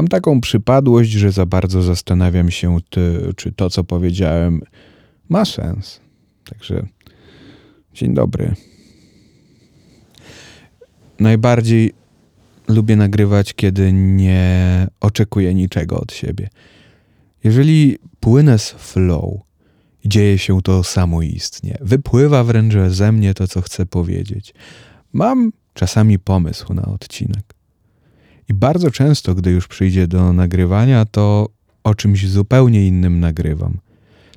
Mam taką przypadłość, że za bardzo zastanawiam się, ty, czy to, co powiedziałem, ma sens. Także dzień dobry. Najbardziej lubię nagrywać, kiedy nie oczekuję niczego od siebie. Jeżeli płynę z flow dzieje się to samoistnie, wypływa wręcz ze mnie to, co chcę powiedzieć, mam czasami pomysł na odcinek. I bardzo często, gdy już przyjdzie do nagrywania, to o czymś zupełnie innym nagrywam.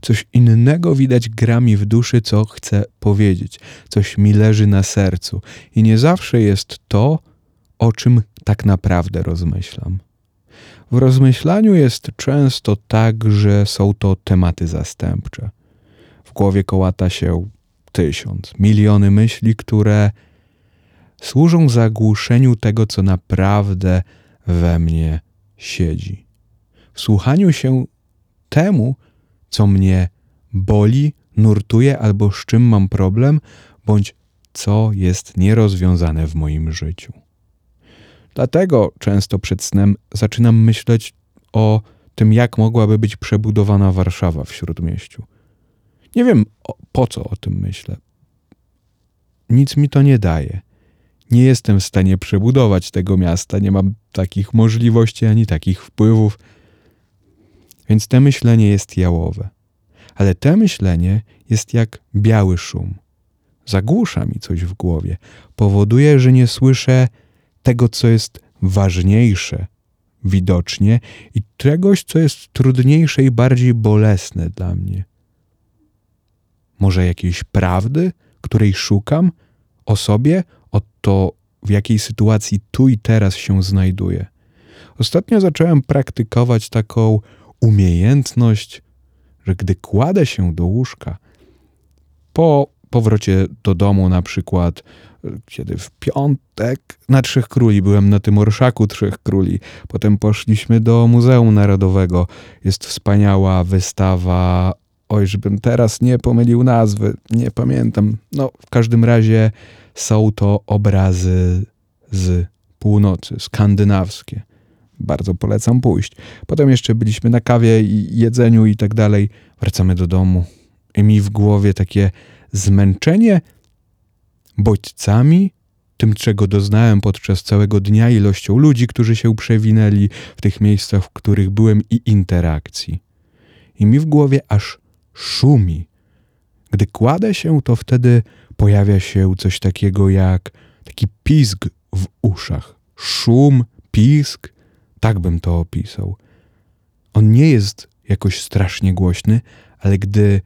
Coś innego widać gra mi w duszy, co chcę powiedzieć, coś mi leży na sercu. I nie zawsze jest to, o czym tak naprawdę rozmyślam. W rozmyślaniu jest często tak, że są to tematy zastępcze. W głowie kołata się tysiąc, miliony myśli, które służą zagłuszeniu tego, co naprawdę we mnie siedzi. W słuchaniu się temu, co mnie boli, nurtuje albo z czym mam problem, bądź co jest nierozwiązane w moim życiu. Dlatego często przed snem zaczynam myśleć o tym, jak mogłaby być przebudowana Warszawa w śródmieściu. Nie wiem po co o tym myślę. Nic mi to nie daje. Nie jestem w stanie przebudować tego miasta, nie mam takich możliwości ani takich wpływów. Więc te myślenie jest jałowe. Ale te myślenie jest jak biały szum. Zagłusza mi coś w głowie, powoduje, że nie słyszę tego, co jest ważniejsze widocznie i czegoś, co jest trudniejsze i bardziej bolesne dla mnie. Może jakiejś prawdy, której szukam o sobie, o to, w jakiej sytuacji tu i teraz się znajduję. Ostatnio zacząłem praktykować taką umiejętność, że gdy kładę się do łóżka, po powrocie do domu na przykład kiedy w piątek na Trzech Króli byłem na tym orszaku Trzech Króli. Potem poszliśmy do Muzeum Narodowego. Jest wspaniała wystawa. Oj, żebym teraz nie pomylił nazwy, nie pamiętam. No, w każdym razie są to obrazy z północy, skandynawskie. Bardzo polecam pójść. Potem jeszcze byliśmy na kawie i jedzeniu i tak dalej. Wracamy do domu. I mi w głowie takie zmęczenie bodźcami, tym czego doznałem podczas całego dnia, ilością ludzi, którzy się przewinęli w tych miejscach, w których byłem i interakcji. I mi w głowie aż szumi. Gdy kładę się, to wtedy pojawia się coś takiego jak taki pizg w uszach. Szum, pisk, tak bym to opisał. On nie jest jakoś strasznie głośny, ale gdy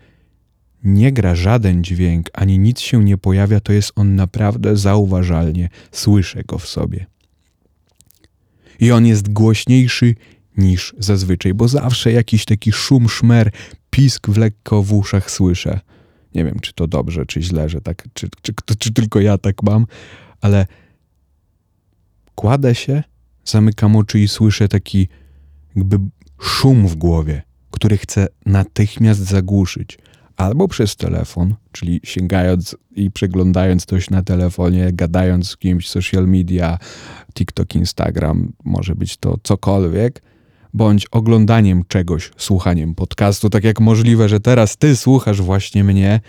nie gra żaden dźwięk, ani nic się nie pojawia, to jest on naprawdę zauważalnie, słyszę go w sobie. I on jest głośniejszy niż zazwyczaj, bo zawsze jakiś taki szum, szmer, pisk w lekko w uszach słyszę. Nie wiem, czy to dobrze, czy źle, że tak, czy, czy, czy, czy tylko ja tak mam, ale kładę się, zamykam oczy i słyszę taki jakby szum w głowie, który chcę natychmiast zagłuszyć. Albo przez telefon, czyli sięgając i przeglądając coś na telefonie, gadając z kimś, social media, TikTok, Instagram, może być to cokolwiek, bądź oglądaniem czegoś, słuchaniem podcastu, tak jak możliwe, że teraz ty słuchasz właśnie mnie,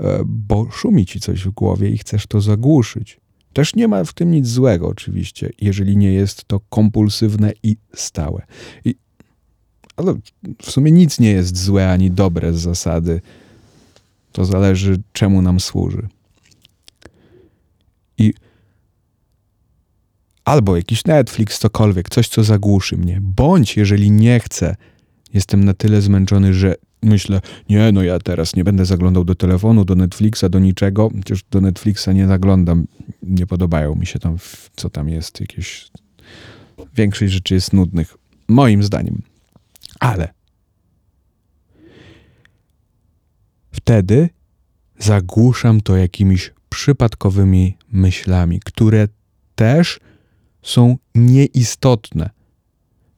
e, bo szumi ci coś w głowie i chcesz to zagłuszyć. Też nie ma w tym nic złego, oczywiście, jeżeli nie jest to kompulsywne i stałe. I ale w sumie nic nie jest złe ani dobre z zasady. To zależy, czemu nam służy. I albo jakiś Netflix, cokolwiek, coś, co zagłuszy mnie. Bądź, jeżeli nie chcę, jestem na tyle zmęczony, że myślę, nie, no ja teraz nie będę zaglądał do telefonu, do Netflixa, do niczego. Chociaż do Netflixa nie zaglądam. Nie podobają mi się tam, co tam jest. Jakieś... Większość rzeczy jest nudnych. Moim zdaniem. Ale wtedy zagłuszam to jakimiś przypadkowymi myślami, które też są nieistotne.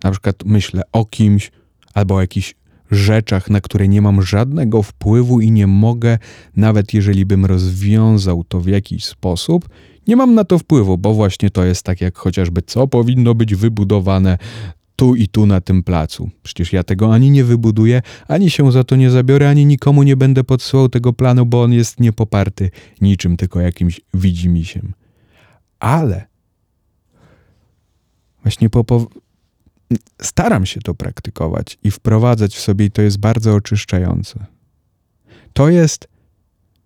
Na przykład myślę o kimś albo o jakichś rzeczach, na które nie mam żadnego wpływu i nie mogę, nawet jeżeli bym rozwiązał to w jakiś sposób, nie mam na to wpływu, bo właśnie to jest tak jak chociażby co powinno być wybudowane, tu i tu na tym placu. Przecież ja tego ani nie wybuduję, ani się za to nie zabiorę, ani nikomu nie będę podsyłał tego planu, bo on jest niepoparty niczym, tylko jakimś widzimisiem. Ale właśnie po, po, staram się to praktykować i wprowadzać w sobie, i to jest bardzo oczyszczające. To jest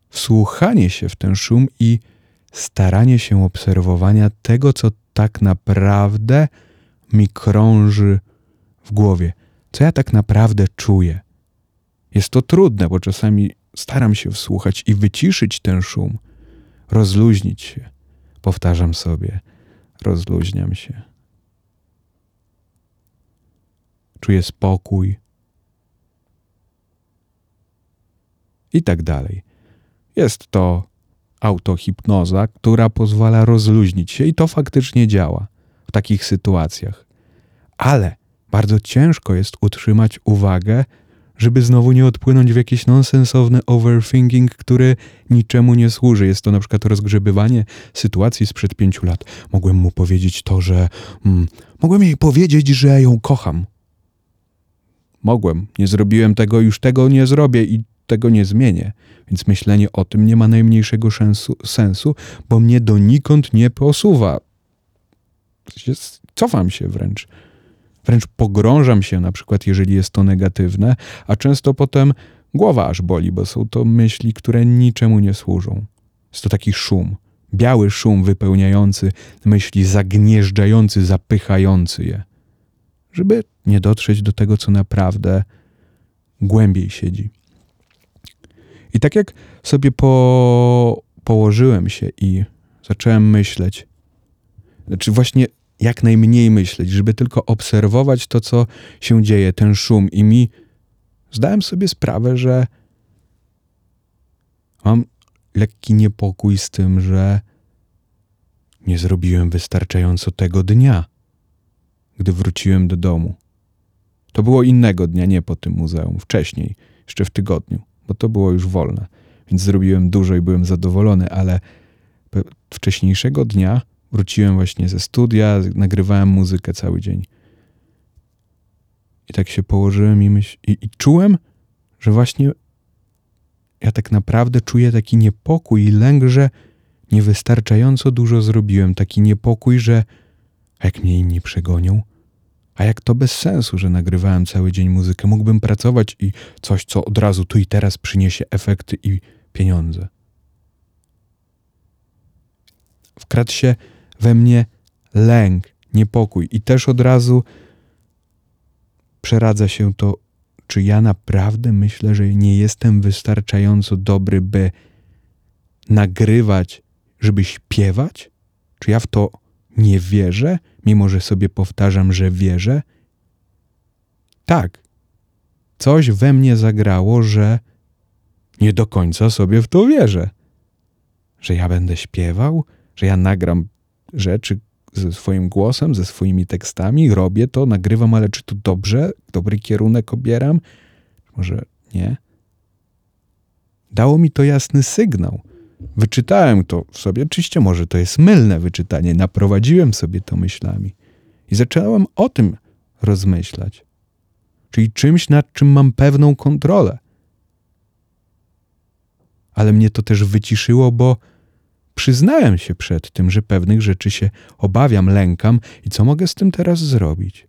wsłuchanie się w ten szum i staranie się obserwowania tego, co tak naprawdę mi krąży w głowie, co ja tak naprawdę czuję. Jest to trudne, bo czasami staram się wsłuchać i wyciszyć ten szum, rozluźnić się. Powtarzam sobie, rozluźniam się. Czuję spokój. I tak dalej. Jest to autohipnoza, która pozwala rozluźnić się i to faktycznie działa w takich sytuacjach. Ale bardzo ciężko jest utrzymać uwagę, żeby znowu nie odpłynąć w jakiś nonsensowny overthinking, który niczemu nie służy. Jest to na przykład rozgrzebywanie sytuacji sprzed pięciu lat. Mogłem mu powiedzieć to, że. Mm, mogłem jej powiedzieć, że ją kocham. Mogłem, nie zrobiłem tego, już tego nie zrobię i tego nie zmienię. Więc myślenie o tym nie ma najmniejszego sensu, bo mnie donikąd nie posuwa. Cofam się wręcz. Wręcz pogrążam się, na przykład, jeżeli jest to negatywne, a często potem głowa aż boli, bo są to myśli, które niczemu nie służą. Jest to taki szum, biały szum wypełniający myśli, zagnieżdżający, zapychający je, żeby nie dotrzeć do tego, co naprawdę głębiej siedzi. I tak jak sobie po, położyłem się i zacząłem myśleć, znaczy właśnie jak najmniej myśleć, żeby tylko obserwować to, co się dzieje, ten szum, i mi zdałem sobie sprawę, że mam lekki niepokój z tym, że nie zrobiłem wystarczająco tego dnia, gdy wróciłem do domu. To było innego dnia, nie po tym muzeum, wcześniej, jeszcze w tygodniu bo to było już wolne. Więc zrobiłem dużo i byłem zadowolony, ale wcześniejszego dnia wróciłem właśnie ze studia, nagrywałem muzykę cały dzień. I tak się położyłem i, myśl, i, i czułem, że właśnie ja tak naprawdę czuję taki niepokój i lęk, że niewystarczająco dużo zrobiłem. Taki niepokój, że jak mnie inni przegonią, a jak to bez sensu, że nagrywałem cały dzień muzykę? Mógłbym pracować i coś, co od razu tu i teraz przyniesie efekty i pieniądze. Wkradł się we mnie lęk, niepokój i też od razu przeradza się to, czy ja naprawdę myślę, że nie jestem wystarczająco dobry, by nagrywać, żeby śpiewać? Czy ja w to nie wierzę, mimo że sobie powtarzam, że wierzę? Tak, coś we mnie zagrało, że nie do końca sobie w to wierzę. Że ja będę śpiewał, że ja nagram rzeczy ze swoim głosem, ze swoimi tekstami, robię to, nagrywam, ale czy to dobrze, dobry kierunek obieram? Może nie? Dało mi to jasny sygnał, Wyczytałem to w sobie, oczywiście może to jest mylne wyczytanie, naprowadziłem sobie to myślami. I zacząłem o tym rozmyślać, czyli czymś, nad czym mam pewną kontrolę. Ale mnie to też wyciszyło, bo przyznałem się przed tym, że pewnych rzeczy się obawiam, lękam. I co mogę z tym teraz zrobić.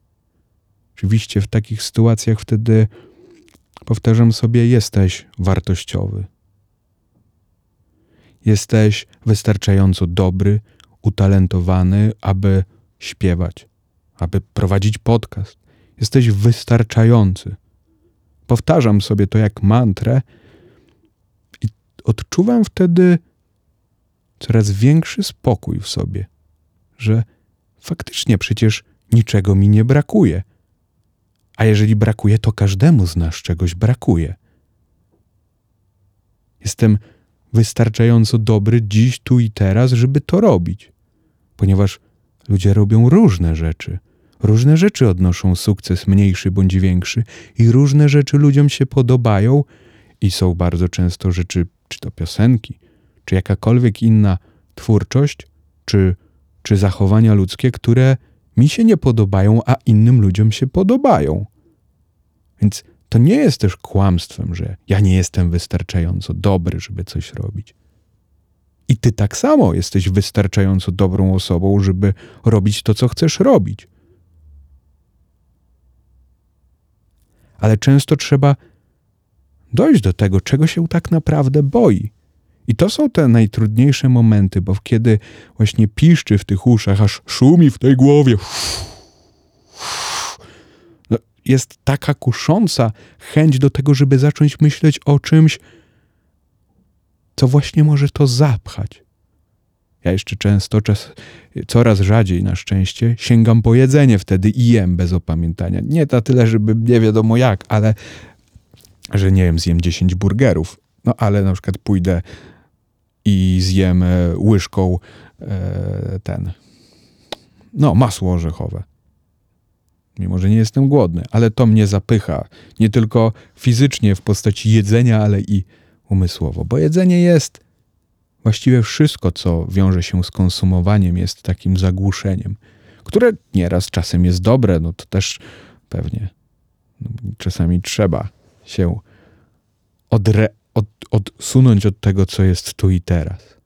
Oczywiście w takich sytuacjach wtedy powtarzam sobie: jesteś wartościowy, Jesteś wystarczająco dobry, utalentowany, aby śpiewać, aby prowadzić podcast. Jesteś wystarczający. Powtarzam sobie to jak mantrę i odczuwam wtedy coraz większy spokój w sobie, że faktycznie przecież niczego mi nie brakuje. A jeżeli brakuje, to każdemu z nas czegoś brakuje. Jestem wystarczająco dobry dziś, tu i teraz, żeby to robić. Ponieważ ludzie robią różne rzeczy. Różne rzeczy odnoszą sukces mniejszy bądź większy, i różne rzeczy ludziom się podobają, i są bardzo często rzeczy, czy to piosenki, czy jakakolwiek inna twórczość, czy, czy zachowania ludzkie, które mi się nie podobają, a innym ludziom się podobają. Więc to nie jest też kłamstwem, że ja nie jestem wystarczająco dobry, żeby coś robić. I ty tak samo jesteś wystarczająco dobrą osobą, żeby robić to, co chcesz robić. Ale często trzeba dojść do tego, czego się tak naprawdę boi. I to są te najtrudniejsze momenty, bo kiedy właśnie piszczy w tych uszach, aż szumi w tej głowie, no, jest taka kusząca chęć do tego, żeby zacząć myśleć o czymś, co właśnie może to zapchać. Ja jeszcze często, czas, coraz rzadziej na szczęście, sięgam po jedzenie wtedy i jem bez opamiętania. Nie na tyle, żeby nie wiadomo jak, ale że nie wiem, zjem 10 burgerów. No ale na przykład pójdę i zjem e, łyżką e, ten, no masło orzechowe. Mimo, że nie jestem głodny, ale to mnie zapycha. Nie tylko fizycznie w postaci jedzenia, ale i umysłowo. Bo jedzenie jest właściwie wszystko, co wiąże się z konsumowaniem, jest takim zagłuszeniem, które nieraz czasem jest dobre, no to też pewnie no, czasami trzeba się odre, od, odsunąć od tego, co jest tu i teraz.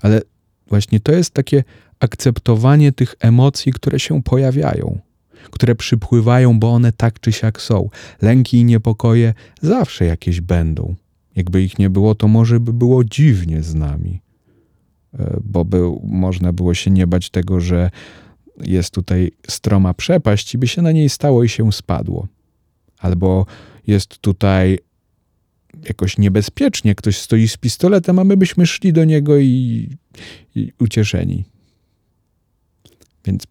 Ale właśnie to jest takie akceptowanie tych emocji, które się pojawiają, które przypływają, bo one tak czy siak są. Lęki i niepokoje zawsze jakieś będą. Jakby ich nie było, to może by było dziwnie z nami, e, bo by, można było się nie bać tego, że jest tutaj stroma przepaść i by się na niej stało i się spadło. Albo jest tutaj jakoś niebezpiecznie, ktoś stoi z pistoletem, a my byśmy szli do niego i, i ucieszeni. Więc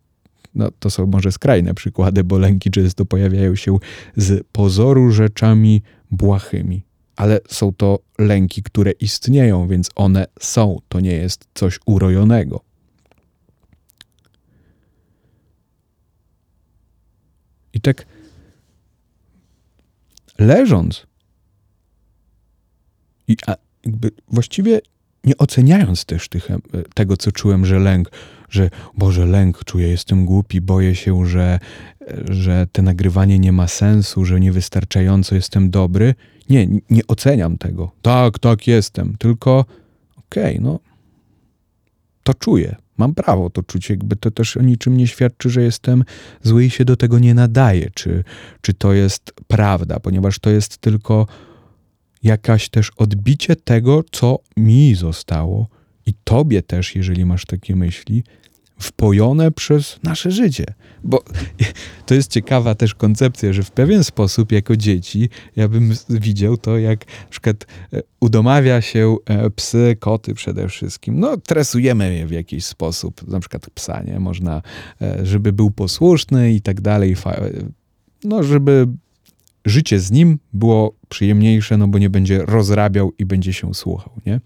no, to są może skrajne przykłady, bo lęki często pojawiają się z pozoru rzeczami błahymi. Ale są to lęki, które istnieją, więc one są. To nie jest coś urojonego. I tak leżąc i właściwie nie oceniając też tych, tego, co czułem, że lęk, że Boże, lęk czuję, jestem głupi, boję się, że, że te nagrywanie nie ma sensu, że niewystarczająco jestem dobry. Nie, nie oceniam tego. Tak, tak jestem, tylko okej, okay, no to czuję. Mam prawo to czuć, jakby to też o niczym nie świadczy, że jestem zły i się do tego nie nadaje, czy, czy to jest prawda, ponieważ to jest tylko jakaś też odbicie tego, co mi zostało i tobie też, jeżeli masz takie myśli, wpojone przez nasze życie. Bo to jest ciekawa też koncepcja, że w pewien sposób jako dzieci ja bym widział to, jak na przykład e, udomawia się e, psy, koty przede wszystkim. No, tresujemy je w jakiś sposób, na przykład psa, nie? Można, e, żeby był posłuszny i tak dalej, no, żeby życie z nim było przyjemniejsze, no bo nie będzie rozrabiał i będzie się słuchał. Nie?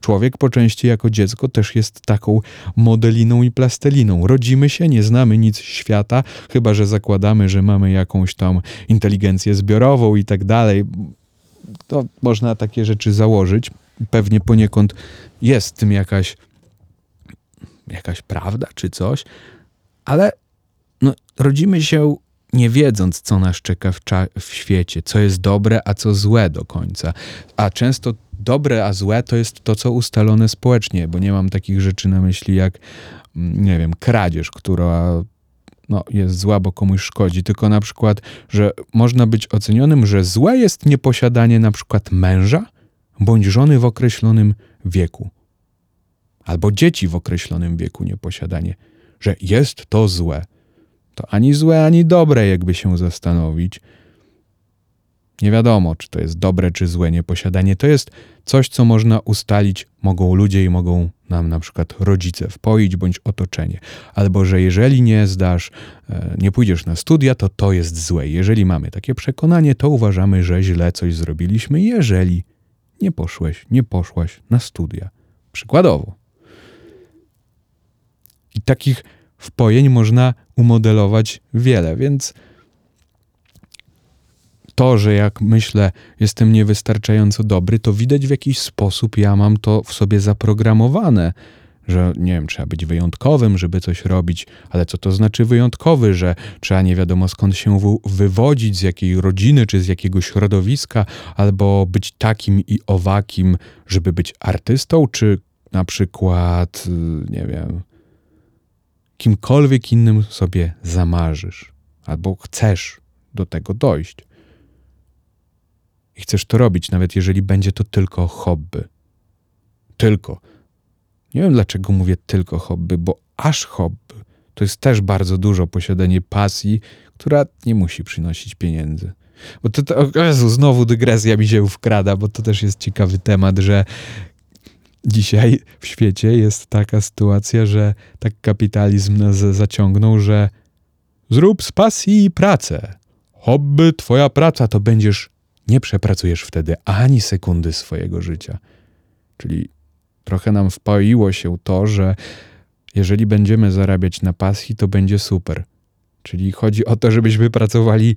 Człowiek po części jako dziecko też jest taką modeliną i plastelliną. Rodzimy się, nie znamy nic świata, chyba że zakładamy, że mamy jakąś tam inteligencję zbiorową i tak dalej. To można takie rzeczy założyć. Pewnie poniekąd jest w tym jakaś, jakaś prawda czy coś, ale no, rodzimy się nie wiedząc, co nas czeka w, w, świecie, co jest dobre, a co złe do końca. A często dobre, a złe to jest to, co ustalone społecznie, bo nie mam takich rzeczy na myśli jak, mm, nie wiem, kradzież, która no, jest zła, bo komuś szkodzi, tylko na przykład, że można być ocenionym, że złe jest nieposiadanie na przykład męża bądź żony w określonym wieku. Albo dzieci w określonym wieku nieposiadanie, że jest to złe. To ani złe, ani dobre, jakby się zastanowić. Nie wiadomo, czy to jest dobre, czy złe nieposiadanie. To jest coś, co można ustalić, mogą ludzie i mogą nam na przykład rodzice wpoić bądź otoczenie. Albo, że jeżeli nie zdasz, e, nie pójdziesz na studia, to to jest złe. Jeżeli mamy takie przekonanie, to uważamy, że źle coś zrobiliśmy, jeżeli nie poszłeś, nie poszłaś na studia. Przykładowo. I takich wpojeń można umodelować wiele, więc to, że jak myślę, jestem niewystarczająco dobry, to widać w jakiś sposób ja mam to w sobie zaprogramowane, że nie wiem, trzeba być wyjątkowym, żeby coś robić, ale co to znaczy wyjątkowy, że trzeba nie wiadomo skąd się wywodzić, z jakiej rodziny czy z jakiego środowiska, albo być takim i owakim, żeby być artystą, czy na przykład, y, nie wiem, kimkolwiek innym sobie zamarzysz, albo chcesz do tego dojść. I chcesz to robić, nawet jeżeli będzie to tylko hobby. Tylko. Nie wiem dlaczego mówię tylko hobby, bo aż hobby to jest też bardzo dużo posiadanie pasji, która nie musi przynosić pieniędzy. Bo to, to Jezu, znowu dygresja mi się wkrada, bo to też jest ciekawy temat, że dzisiaj w świecie jest taka sytuacja, że tak kapitalizm nas zaciągnął, że zrób z pasji pracę. Hobby, twoja praca, to będziesz, nie przepracujesz wtedy ani sekundy swojego życia. Czyli trochę nam wpoiło się to, że jeżeli będziemy zarabiać na pasji, to będzie super. Czyli chodzi o to, żebyśmy pracowali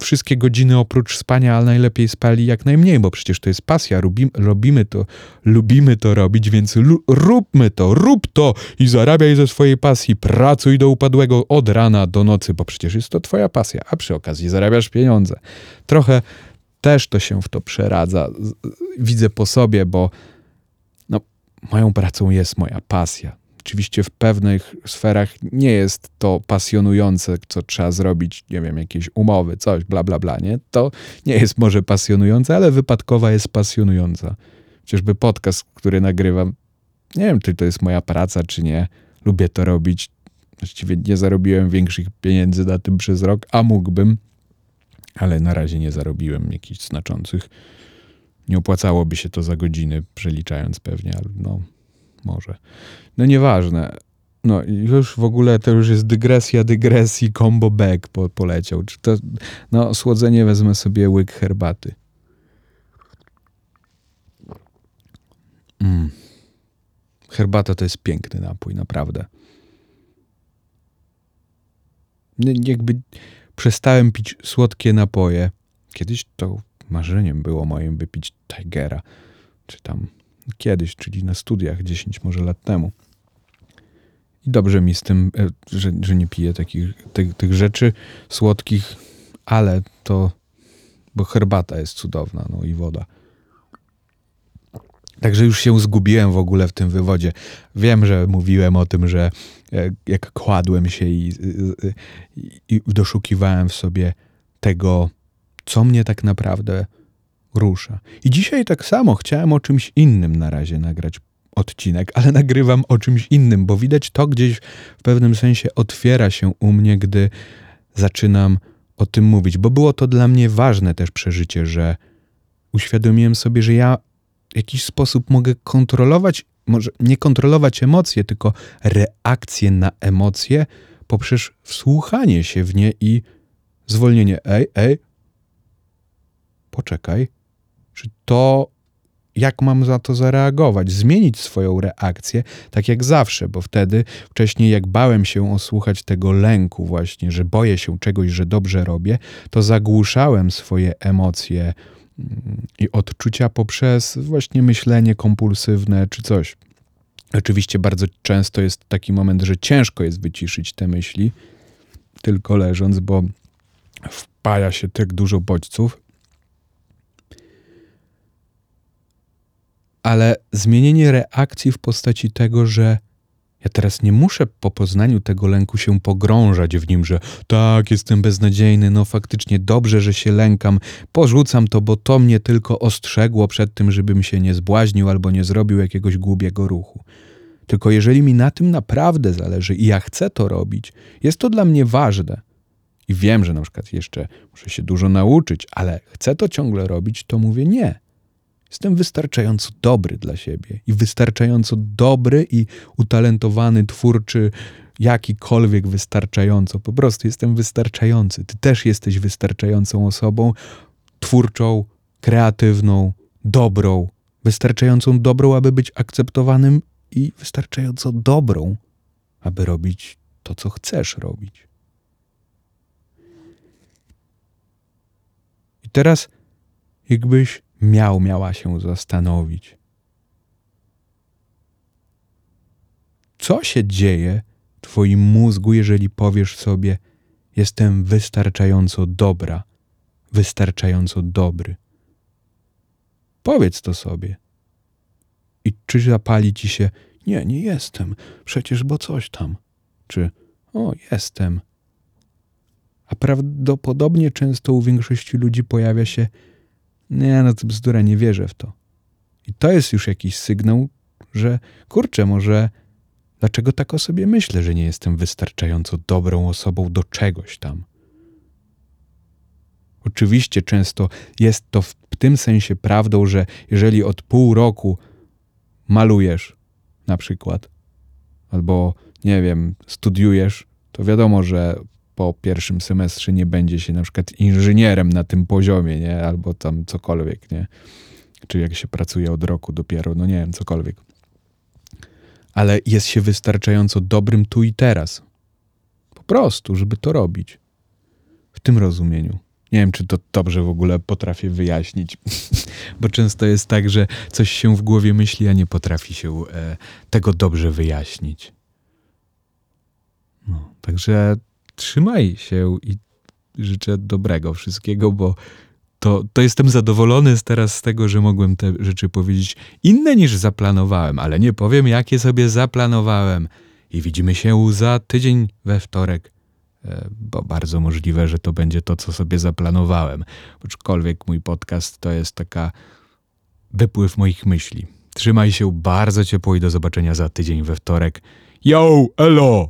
wszystkie godziny oprócz spania, ale najlepiej spali jak najmniej, bo przecież to jest pasja, robimy to, lubimy to robić, więc róbmy to, rób to i zarabiaj ze swojej pasji, pracuj do upadłego od rana do nocy, bo przecież jest to twoja pasja, a przy okazji zarabiasz pieniądze. Trochę też to się w to przeradza. Widzę po sobie, bo no, moją pracą jest moja pasja. Oczywiście w pewnych sferach nie jest to pasjonujące, co trzeba zrobić, nie wiem, jakieś umowy, coś, bla, bla, bla, nie? To nie jest może pasjonujące, ale wypadkowa jest pasjonująca. Chociażby podcast, który nagrywam, nie wiem, czy to jest moja praca, czy nie. Lubię to robić. Właściwie nie zarobiłem większych pieniędzy na tym przez rok, a mógłbym, ale na razie nie zarobiłem jakichś znaczących. Nie opłacałoby się to za godziny, przeliczając pewnie, ale no, może. No nieważne. No już w ogóle to już jest dygresja dygresji, combo back po, poleciał. Czy to, no słodzenie wezmę sobie łyk herbaty. Mm. Herbata to jest piękny napój, naprawdę. Jakby przestałem pić słodkie napoje. Kiedyś to marzeniem było moim wypić Tigera, czy tam kiedyś, czyli na studiach 10 może lat temu. I dobrze mi z tym, e, że, że nie piję takich, tych, tych rzeczy słodkich, ale to, bo herbata jest cudowna, no i woda. Także już się zgubiłem w ogóle w tym wywodzie. Wiem, że mówiłem o tym, że e, jak kładłem się i, i, i doszukiwałem w sobie tego, co mnie tak naprawdę rusza. I dzisiaj tak samo chciałem o czymś innym na razie nagrać odcinek, ale nagrywam o czymś innym, bo widać to gdzieś w pewnym sensie otwiera się u mnie, gdy zaczynam o tym mówić, bo było to dla mnie ważne też przeżycie, że uświadomiłem sobie, że ja w jakiś sposób mogę kontrolować, może nie kontrolować emocje, tylko reakcje na emocje poprzez wsłuchanie się w nie i zwolnienie. Ej, ej, poczekaj, czy to, jak mam za to zareagować, zmienić swoją reakcję, tak jak zawsze, bo wtedy wcześniej, jak bałem się osłuchać tego lęku, właśnie, że boję się czegoś, że dobrze robię, to zagłuszałem swoje emocje mm, i odczucia poprzez właśnie myślenie kompulsywne czy coś. Oczywiście bardzo często jest taki moment, że ciężko jest wyciszyć te myśli, tylko leżąc, bo wpaja się tak dużo bodźców. Ale zmienienie reakcji w postaci tego, że ja teraz nie muszę po poznaniu tego lęku się pogrążać w nim, że tak, jestem beznadziejny, no faktycznie dobrze, że się lękam, porzucam to, bo to mnie tylko ostrzegło przed tym, żebym się nie zbłaźnił albo nie zrobił jakiegoś głupiego ruchu. Tylko jeżeli mi na tym naprawdę zależy i ja chcę to robić, jest to dla mnie ważne. I wiem, że na przykład jeszcze muszę się dużo nauczyć, ale chcę to ciągle robić, to mówię nie. Jestem wystarczająco dobry dla siebie i wystarczająco dobry i utalentowany, twórczy, jakikolwiek wystarczająco. Po prostu jestem wystarczający. Ty też jesteś wystarczającą osobą, twórczą, kreatywną, dobrą, wystarczającą dobrą, aby być akceptowanym i wystarczająco dobrą, aby robić to, co chcesz robić. I teraz, jakbyś miał, miała się zastanowić. Co się dzieje w twoim mózgu, jeżeli powiesz sobie: Jestem wystarczająco dobra, wystarczająco dobry? Powiedz to sobie. I czy zapali ci się: Nie, nie jestem, przecież bo coś tam. Czy o, jestem. A prawdopodobnie często u większości ludzi pojawia się: Nie, no to bzdura, nie wierzę w to. I to jest już jakiś sygnał, że kurczę, może dlaczego tak o sobie myślę, że nie jestem wystarczająco dobrą osobą do czegoś tam. Oczywiście często jest to w tym sensie prawdą, że jeżeli od pół roku malujesz na przykład, albo nie wiem, studiujesz, to wiadomo, że po pierwszym semestrze nie będzie się na przykład inżynierem na tym poziomie, nie? Albo tam cokolwiek, nie? Czy jak się pracuje od roku dopiero, no nie wiem, cokolwiek. Ale jest się wystarczająco dobrym tu i teraz. Po prostu, żeby to robić. W tym rozumieniu. Nie wiem, czy to dobrze w ogóle potrafię wyjaśnić, bo często jest tak, że coś się w głowie myśli, a nie potrafi się e, tego dobrze wyjaśnić. No, także trzymaj się i życzę dobrego wszystkiego, bo to, to jestem zadowolony z teraz z tego, że mogłem te rzeczy powiedzieć inne niż zaplanowałem, ale nie powiem, jakie sobie zaplanowałem. I widzimy się za tydzień we wtorek, e, bo bardzo możliwe, że to będzie to, co sobie zaplanowałem. Aczkolwiek mój podcast to jest taka wypływ moich myśli. Trzymaj się bardzo ciepło i do zobaczenia za tydzień we wtorek. Yo, elo!